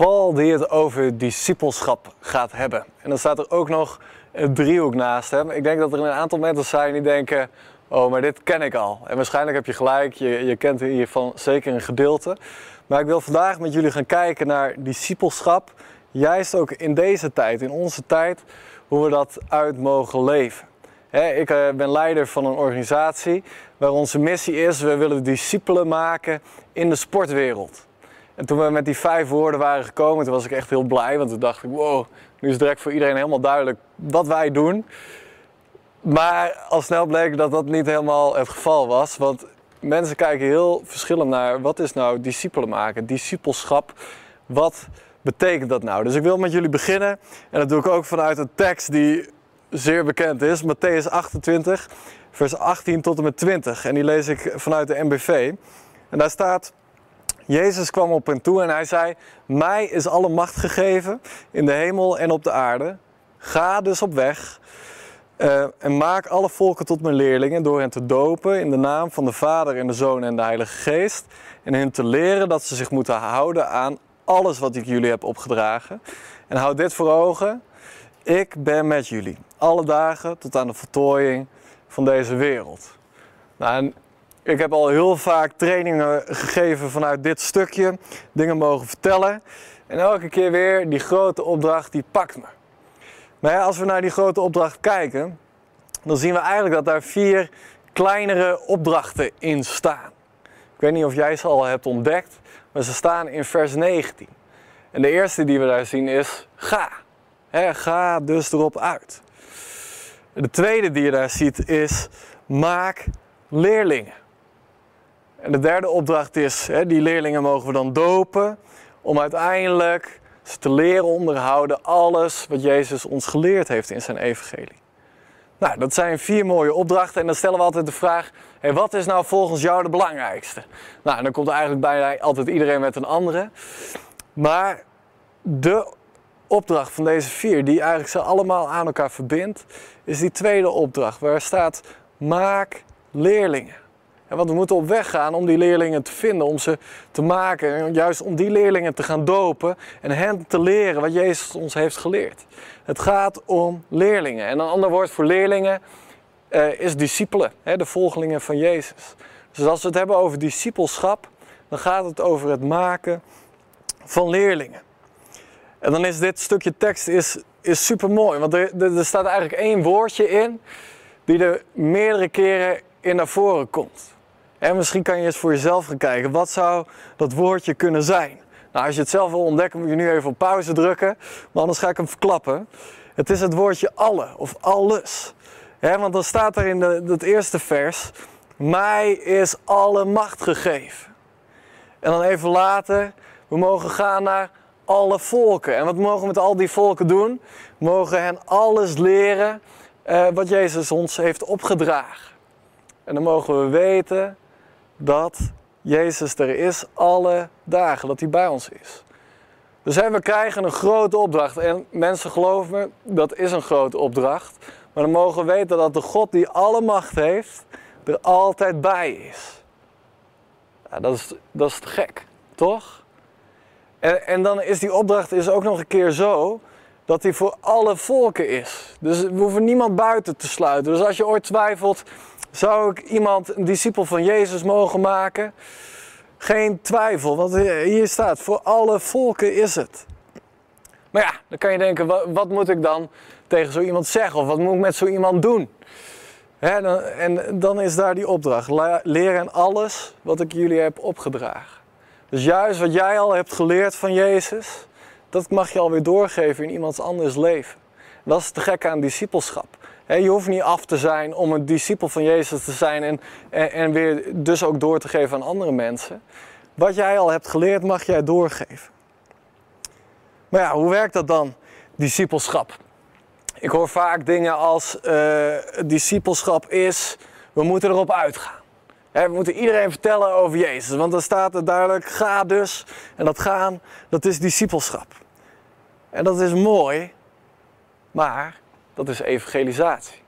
Paul die het over discipelschap gaat hebben. En dan staat er ook nog een driehoek naast hem. Ik denk dat er een aantal mensen zijn die denken, oh maar dit ken ik al. En waarschijnlijk heb je gelijk, je, je kent hiervan zeker een gedeelte. Maar ik wil vandaag met jullie gaan kijken naar discipelschap. Juist ook in deze tijd, in onze tijd, hoe we dat uit mogen leven. ik eh, ben leider van een organisatie waar onze missie is, we willen discipelen maken in de sportwereld. En toen we met die vijf woorden waren gekomen, toen was ik echt heel blij. Want toen dacht ik, wow, nu is direct voor iedereen helemaal duidelijk wat wij doen. Maar al snel bleek dat dat niet helemaal het geval was. Want mensen kijken heel verschillend naar wat is nou discipelen maken, discipelschap. Wat betekent dat nou? Dus ik wil met jullie beginnen. En dat doe ik ook vanuit een tekst die zeer bekend is. Matthäus 28, vers 18 tot en met 20. En die lees ik vanuit de MBV. En daar staat... Jezus kwam op hen toe en hij zei: Mij is alle macht gegeven in de hemel en op de aarde. Ga dus op weg uh, en maak alle volken tot mijn leerlingen door hen te dopen in de naam van de Vader en de Zoon en de Heilige Geest. En hen te leren dat ze zich moeten houden aan alles wat ik jullie heb opgedragen. En houd dit voor ogen: ik ben met jullie alle dagen tot aan de voltooiing van deze wereld. Nou, ik heb al heel vaak trainingen gegeven vanuit dit stukje, dingen mogen vertellen. En elke keer weer die grote opdracht die pakt me. Maar als we naar die grote opdracht kijken, dan zien we eigenlijk dat daar vier kleinere opdrachten in staan. Ik weet niet of jij ze al hebt ontdekt, maar ze staan in vers 19. En de eerste die we daar zien is ga. ga dus erop uit. De tweede die je daar ziet is maak leerlingen. En de derde opdracht is, hè, die leerlingen mogen we dan dopen om uiteindelijk ze te leren onderhouden alles wat Jezus ons geleerd heeft in zijn evangelie. Nou, dat zijn vier mooie opdrachten en dan stellen we altijd de vraag, wat is nou volgens jou de belangrijkste? Nou, dan komt eigenlijk bijna altijd iedereen met een andere. Maar de opdracht van deze vier, die eigenlijk ze allemaal aan elkaar verbindt, is die tweede opdracht, waar staat: maak leerlingen want we moeten op weg gaan om die leerlingen te vinden, om ze te maken. En juist om die leerlingen te gaan dopen en hen te leren wat Jezus ons heeft geleerd. Het gaat om leerlingen. En een ander woord voor leerlingen uh, is discipelen, hè, de volgelingen van Jezus. Dus als we het hebben over discipelschap, dan gaat het over het maken van leerlingen. En dan is dit stukje tekst is, is super mooi, want er, er staat eigenlijk één woordje in die er meerdere keren in naar voren komt. En misschien kan je eens voor jezelf gaan kijken, wat zou dat woordje kunnen zijn? Nou, als je het zelf wil ontdekken, moet je nu even op pauze drukken, maar anders ga ik hem verklappen. Het is het woordje alle of alles. want dan staat er in de, het eerste vers, mij is alle macht gegeven. En dan even later, we mogen gaan naar alle volken. En wat mogen we met al die volken doen? We mogen hen alles leren eh, wat Jezus ons heeft opgedragen. En dan mogen we weten dat Jezus er is alle dagen, dat hij bij ons is. Dus we krijgen een grote opdracht. En mensen geloven me, dat is een grote opdracht. Maar dan mogen we weten dat de God die alle macht heeft, er altijd bij is. Dat, is dat is gek, toch? En, en dan is die opdracht is ook nog een keer zo dat die voor alle volken is. Dus we hoeven niemand buiten te sluiten. Dus als je ooit twijfelt, zou ik iemand een discipel van Jezus mogen maken? Geen twijfel, want hier staat, voor alle volken is het. Maar ja, dan kan je denken, wat, wat moet ik dan tegen zo iemand zeggen? Of wat moet ik met zo iemand doen? dan, en dan is daar die opdracht. Leren alles wat ik jullie heb opgedragen. Dus juist wat jij al hebt geleerd van Jezus, dat mag je alweer doorgeven in iemands anders leven. Dat is te gek aan discipelschap. Je hoeft niet af te zijn om een discipel van Jezus te zijn en, en, weer dus ook door te geven aan andere mensen. Wat jij al hebt geleerd, mag jij doorgeven. Maar ja, hoe werkt dat dan, discipelschap? Ik hoor vaak dingen als uh, discipelschap is, we moeten erop uitgaan. we moeten iedereen vertellen over Jezus, want dan staat er duidelijk, ga dus. En dat gaan, dat is discipelschap. En dat is mooi, maar dat is evangelisatie.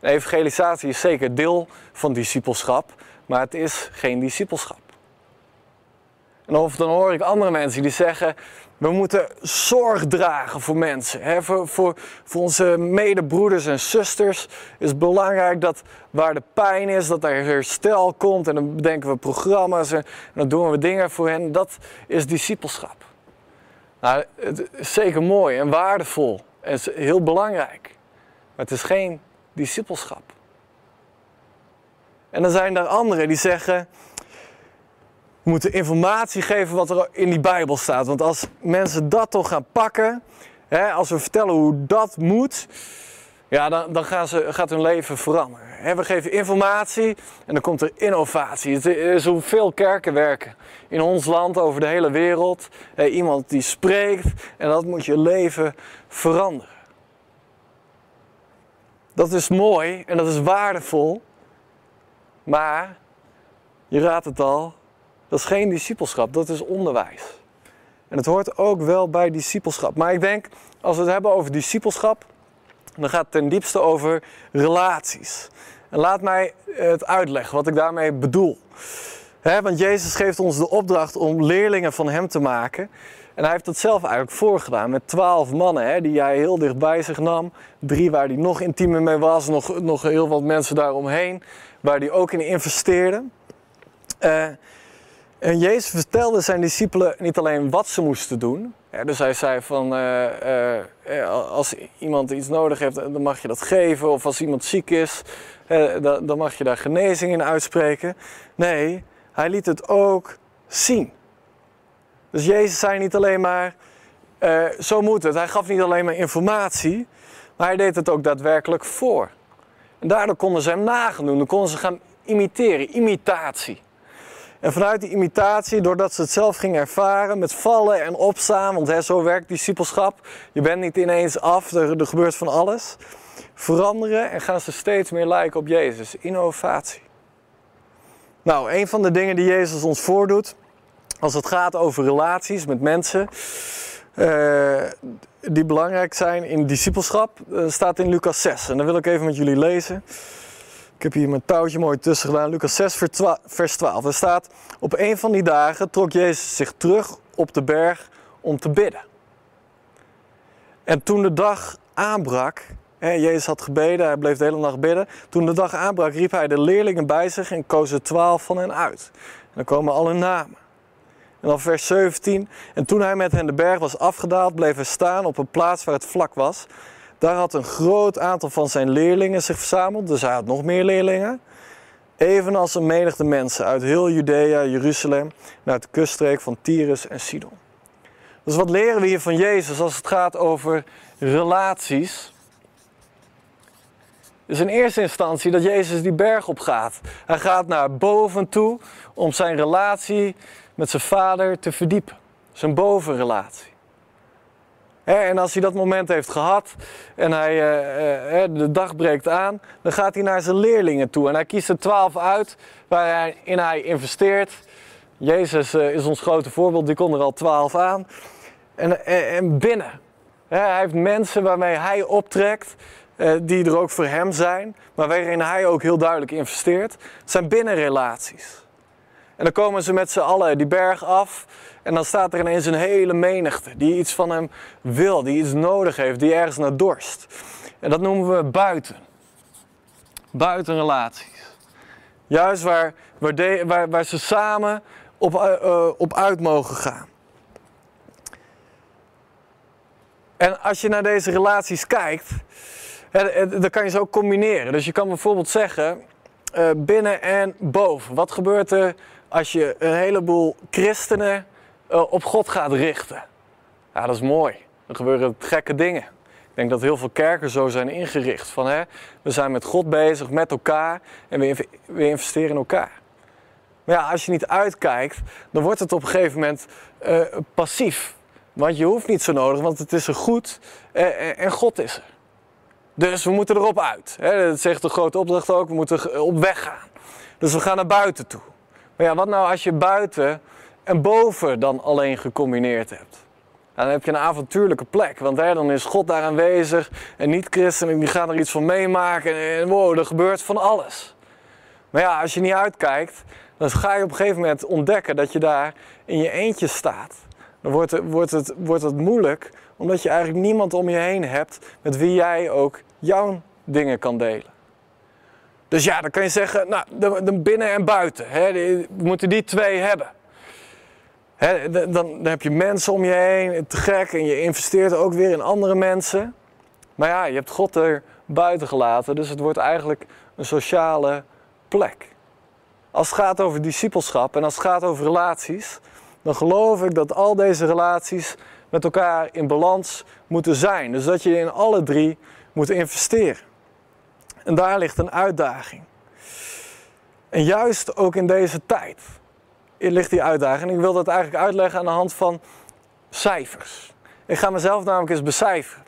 En evangelisatie is zeker deel van discipelschap, maar het is geen discipelschap. En of dan hoor ik andere mensen die zeggen, we moeten zorg dragen voor mensen. Hè? Voor, voor, voor onze medebroeders en zusters is het belangrijk dat waar de pijn is, dat er herstel komt. En dan bedenken we programma's en, dan doen we dingen voor hen. Dat is discipelschap. Nou, het is zeker mooi en waardevol en heel belangrijk. Maar het is geen discipelschap. En dan zijn er anderen die zeggen, we moeten informatie geven wat er in die Bijbel staat. Want als mensen dat toch gaan pakken, hè, als we vertellen hoe dat moet, ja, dan, dan gaan ze, gaat hun leven veranderen. Hè, we geven informatie en dan komt er innovatie. Het is hoeveel kerken werken in ons land, over de hele wereld. Hè, iemand die spreekt en dat moet je leven veranderen. Dat is mooi en dat is waardevol. Maar, je raadt het al, dat is geen discipelschap, dat is onderwijs. En het hoort ook wel bij discipelschap. Maar ik denk, als we het hebben over discipelschap, dan gaat het ten diepste over relaties. En laat mij het uitleggen wat ik daarmee bedoel. want Jezus geeft ons de opdracht om leerlingen van Hem te maken. En hij heeft dat zelf eigenlijk voorgedaan met twaalf mannen die hij heel dicht bij zich nam. Drie waar hij nog intiemer mee was, nog, nog heel wat mensen daaromheen, waar hij ook in investeerde. Uh, en Jezus vertelde zijn discipelen niet alleen wat ze moesten doen. dus hij zei van, uh, uh, als iemand iets nodig heeft, dan mag je dat geven. Of als iemand ziek is, dan mag je daar genezing in uitspreken. Nee, hij liet het ook zien. Dus Jezus zei niet alleen maar, zo moet het. Hij gaf niet alleen maar informatie, maar hij deed het ook daadwerkelijk voor. En daardoor konden ze hem nagaan doen. Dan konden ze gaan imiteren, imitatie. En vanuit die imitatie, doordat ze het zelf gingen ervaren met vallen en opstaan, want hè, zo werkt discipelschap. Je bent niet ineens af, er, er gebeurt van alles. Veranderen en gaan ze steeds meer lijken op Jezus. Innovatie. Nou, een van de dingen die Jezus ons voordoet, als het gaat over relaties met mensen, uh, die belangrijk zijn in discipelschap, uh, staat in Lucas 6. En dat wil ik even met jullie lezen. Ik heb hier mijn touwtje mooi tussen gedaan. Lucas 6, vers 12. Er staat: Op een van die dagen trok Jezus zich terug op de berg om te bidden. En toen de dag aanbrak, hè, Jezus had gebeden, hij bleef de hele nacht bidden. Toen de dag aanbrak, riep hij de leerlingen bij zich en koos er twaalf van hen uit. En dan komen alle namen. En dan vers 17. En toen hij met hen de berg was afgedaald, bleef hij staan op een plaats waar het vlak was. Daar had een groot aantal van zijn leerlingen zich verzameld, dus hij had nog meer leerlingen. Evenals een menigte mensen uit heel Judea, Jeruzalem uit de kuststreek van Tyrus en Sidon. Dus wat leren we hier van Jezus als het gaat over relaties? Dus in eerste instantie dat Jezus die berg op gaat. Hij gaat naar boven toe om zijn relatie met zijn vader te verdiepen. Zijn bovenrelatie en als hij dat moment heeft gehad en hij, uh, uh, de dag breekt aan, dan gaat hij naar zijn leerlingen toe. En hij kiest er twaalf uit waarin hij investeert. Jezus uh, is ons grote voorbeeld, die kon er al twaalf aan. En, en binnen. hij heeft mensen waarmee hij optrekt, die er ook voor hem zijn, maar waarin hij ook heel duidelijk investeert. Zijn binnenrelaties. En dan komen ze met z'n allen die berg af. En dan staat er ineens een hele menigte die iets van hem wil, die iets nodig heeft, die ergens naar dorst. En dat noemen we buiten. Buitenrelaties. Juist waar, waar, waar, waar ze samen op, uh, op uit mogen gaan. En als je naar deze relaties kijkt, dan kan je ze ook combineren. Dus je kan bijvoorbeeld zeggen, uh, binnen en boven. Wat gebeurt er als je een heleboel christenen uh, op God gaat richten. Ja, dat is mooi. Dan gebeuren gekke dingen. Ik denk dat heel veel kerken zo zijn ingericht. Van, hè, we zijn met God bezig, met elkaar en we, investeren in elkaar. Maar ja, als je niet uitkijkt, dan wordt het op een gegeven moment uh, passief. Want je hoeft niet zo nodig, want het is er goed uh, en God is er. Dus we moeten erop uit. Hè? Dat zegt de grote opdracht ook, we moeten op weg gaan. Dus we gaan naar buiten toe. Maar ja, wat nou als je buiten en boven dan alleen gecombineerd hebt? dan heb je een avontuurlijke plek, want hè, dan is God daar aanwezig en niet-christenen die gaan er iets van meemaken en wow, er gebeurt van alles. Maar ja, als je niet uitkijkt, dan ga je op een gegeven moment ontdekken dat je daar in je eentje staat. Dan wordt het, wordt het, wordt het moeilijk, omdat je eigenlijk niemand om je heen hebt met wie jij ook jouw dingen kan delen. Dus ja, dan kan je zeggen, nou, de, binnen en buiten, hè, we moeten die twee hebben. Hè, dan, dan heb je mensen om je heen, te gek, en je investeert ook weer in andere mensen. Maar ja, je hebt God er buiten gelaten, dus het wordt eigenlijk een sociale plek. Als het gaat over discipelschap en als het gaat over relaties, dan geloof ik dat al deze relaties met elkaar in balans moeten zijn. Dus dat je in alle drie moet investeren. En daar ligt een uitdaging. En juist ook in deze tijd ligt die uitdaging. En ik wil dat eigenlijk uitleggen aan de hand van cijfers. Ik ga mezelf namelijk eens becijferen.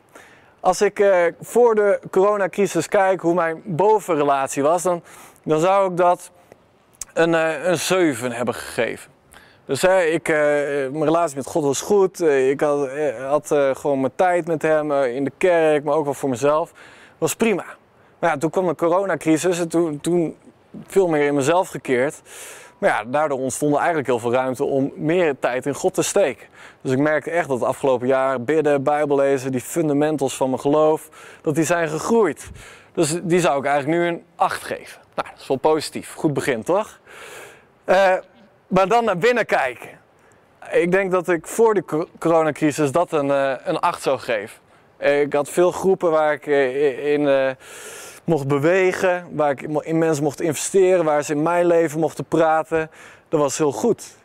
Als ik eh, voor de coronacrisis kijk hoe mijn bovenrelatie was, dan, dan zou ik dat een, uh, een 7 hebben gegeven. Dus ik, uh, mijn relatie met God was goed. ik had, had gewoon mijn tijd met hem in de kerk, maar ook wel voor mezelf. Was prima. Maar ja, toen kwam de coronacrisis en toen, toen veel meer in mezelf gekeerd. Maar ja, daardoor ontstond eigenlijk heel veel ruimte om meer tijd in God te steken. Dus ik merkte echt dat het afgelopen jaar bidden, bijbel lezen, die fundamentals van mijn geloof, dat die zijn gegroeid. Dus die zou ik eigenlijk nu een 8 geven. Nou, dat is wel positief. Goed begin, toch? Uh, maar dan naar binnen kijken. Ik denk dat ik voor de coronacrisis dat een, uh, een 8 zou geven. Ik had veel groepen waar ik uh, in mocht bewegen, waar ik in mensen mocht investeren, waar ze in mijn leven mochten praten. Dat was heel goed.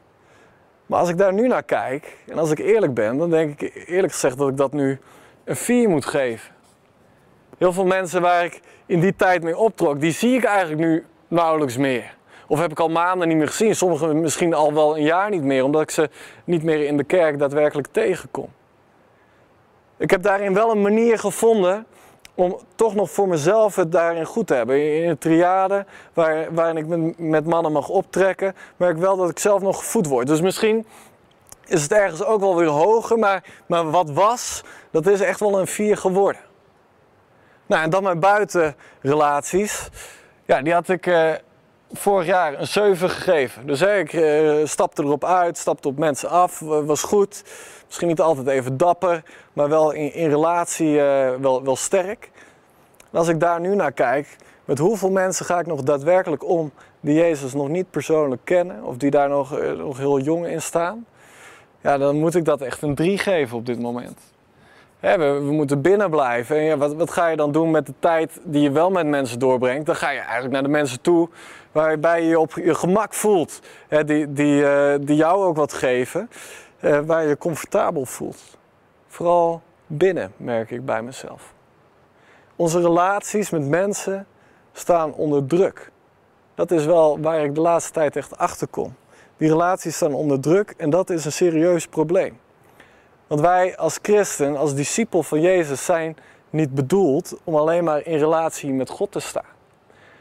Maar als ik daar nu naar kijk, en als ik eerlijk ben, dan denk ik eerlijk gezegd dat ik dat nu een 4 moet geven. Heel veel mensen waar ik in die tijd mee optrok, die zie ik eigenlijk nu nauwelijks meer. Of heb ik al maanden niet meer gezien, sommigen misschien al wel een jaar niet meer, omdat ik ze niet meer in de kerk daadwerkelijk tegenkom. Ik heb daarin wel een manier gevonden om toch nog voor mezelf het daarin goed te hebben. In een triade waar, waarin ik met, mannen mag optrekken, merk ik wel dat ik zelf nog gevoed word. Dus misschien is het ergens ook wel weer hoger, maar, maar wat was, dat is echt wel een 4 geworden. Nou, en dan mijn buitenrelaties. Ja, die had ik eh, vorig jaar een 7 gegeven. Dus ik uh, stapte erop uit, stapte op mensen af, was goed. Misschien niet altijd even dapper, maar wel in, in relatie uh, wel, wel sterk. En als ik daar nu naar kijk, met hoeveel mensen ga ik nog daadwerkelijk om die Jezus nog niet persoonlijk kennen, of die daar nog, uh, nog heel jong in staan, ja, dan moet ik dat echt een 3 geven op dit moment. we, we, moeten binnen blijven. En ja, wat, wat ga je dan doen met de tijd die je wel met mensen doorbrengt? Dan ga je eigenlijk naar de mensen toe waarbij je je op je gemak voelt, hè, die, die, uh, die jou ook wat geven. Uh, waar je je comfortabel voelt. Vooral binnen, merk ik bij mezelf. Onze relaties met mensen staan onder druk. Dat is wel waar ik de laatste tijd echt achter kom. Die relaties staan onder druk en dat is een serieus probleem. Want wij als christen, als discipel van Jezus, zijn niet bedoeld om alleen maar in relatie met God te staan.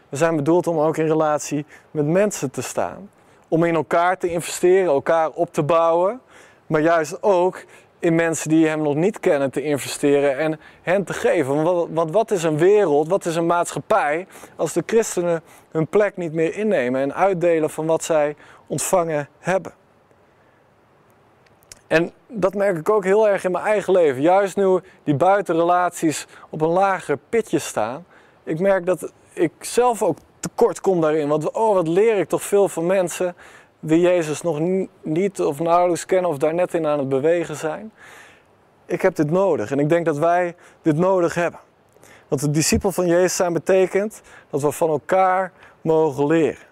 We zijn bedoeld om ook in relatie met mensen te staan. Om in elkaar te investeren, elkaar op te bouwen maar juist ook in mensen die hem nog niet kennen te investeren en hen te geven. Want wat, is een wereld, wat is een maatschappij als de christenen hun plek niet meer innemen en uitdelen van wat zij ontvangen hebben? En dat merk ik ook heel erg in mijn eigen leven. Juist nu die buitenrelaties op een lager pitje staan. Ik merk dat ik zelf ook tekort kom daarin. Want oh, wat leer ik toch veel van mensen die Jezus nog niet of nauwelijks kennen of daar net in aan het bewegen zijn. Ik heb dit nodig en ik denk dat wij dit nodig hebben. Want de discipel van Jezus zijn betekent dat we van elkaar mogen leren.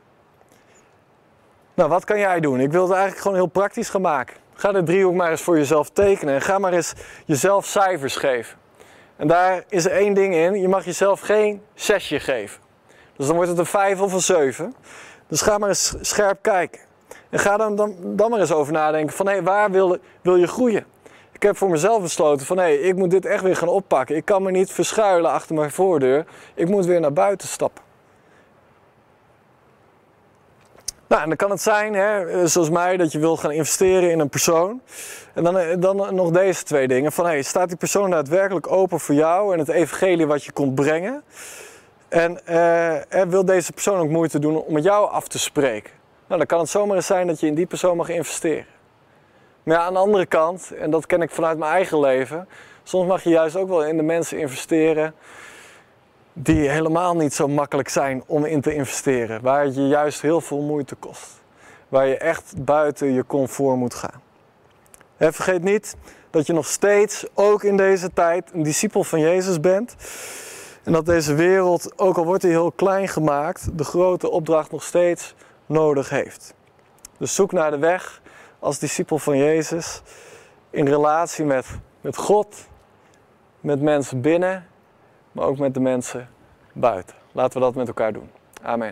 Nou, wat kan jij doen? Ik wil het eigenlijk gewoon heel praktisch gaan maken. Ga de driehoek maar eens voor jezelf tekenen en ga maar eens jezelf cijfers geven. En daar is één ding in, je mag jezelf geen zesje geven. Dus dan wordt het een vijf of een zeven. Dus ga maar eens scherp kijken. En ga dan, dan, dan maar eens over nadenken van hé, hey, waar wil, wil je groeien? Ik heb voor mezelf besloten van hé, hey, ik moet dit echt weer gaan oppakken. Ik kan me niet verschuilen achter mijn voordeur. Ik moet weer naar buiten stappen. Nou, en dan kan het zijn, hè, zoals mij, dat je wil gaan investeren in een persoon. En dan, dan nog deze twee dingen. Van, hey, staat die persoon daadwerkelijk open voor jou en het evangelie wat je komt brengen? En uh, wil deze persoon ook moeite doen om met jou af te spreken? Nou, dan kan het zomaar eens zijn dat je in die persoon mag investeren. Maar ja, aan de andere kant, en dat ken ik vanuit mijn eigen leven, soms mag je juist ook wel in de mensen investeren die helemaal niet zo makkelijk zijn om in te investeren. Waar het je juist heel veel moeite kost. Waar je echt buiten je comfort moet gaan. En vergeet niet dat je nog steeds, ook in deze tijd, een discipel van Jezus bent. En dat deze wereld, ook al wordt die heel klein gemaakt, de grote opdracht nog steeds nodig heeft. Dus zoek naar de weg als discipel van Jezus in relatie met, met God, met mensen binnen, maar ook met de mensen buiten. Laten we dat met elkaar doen. Amen.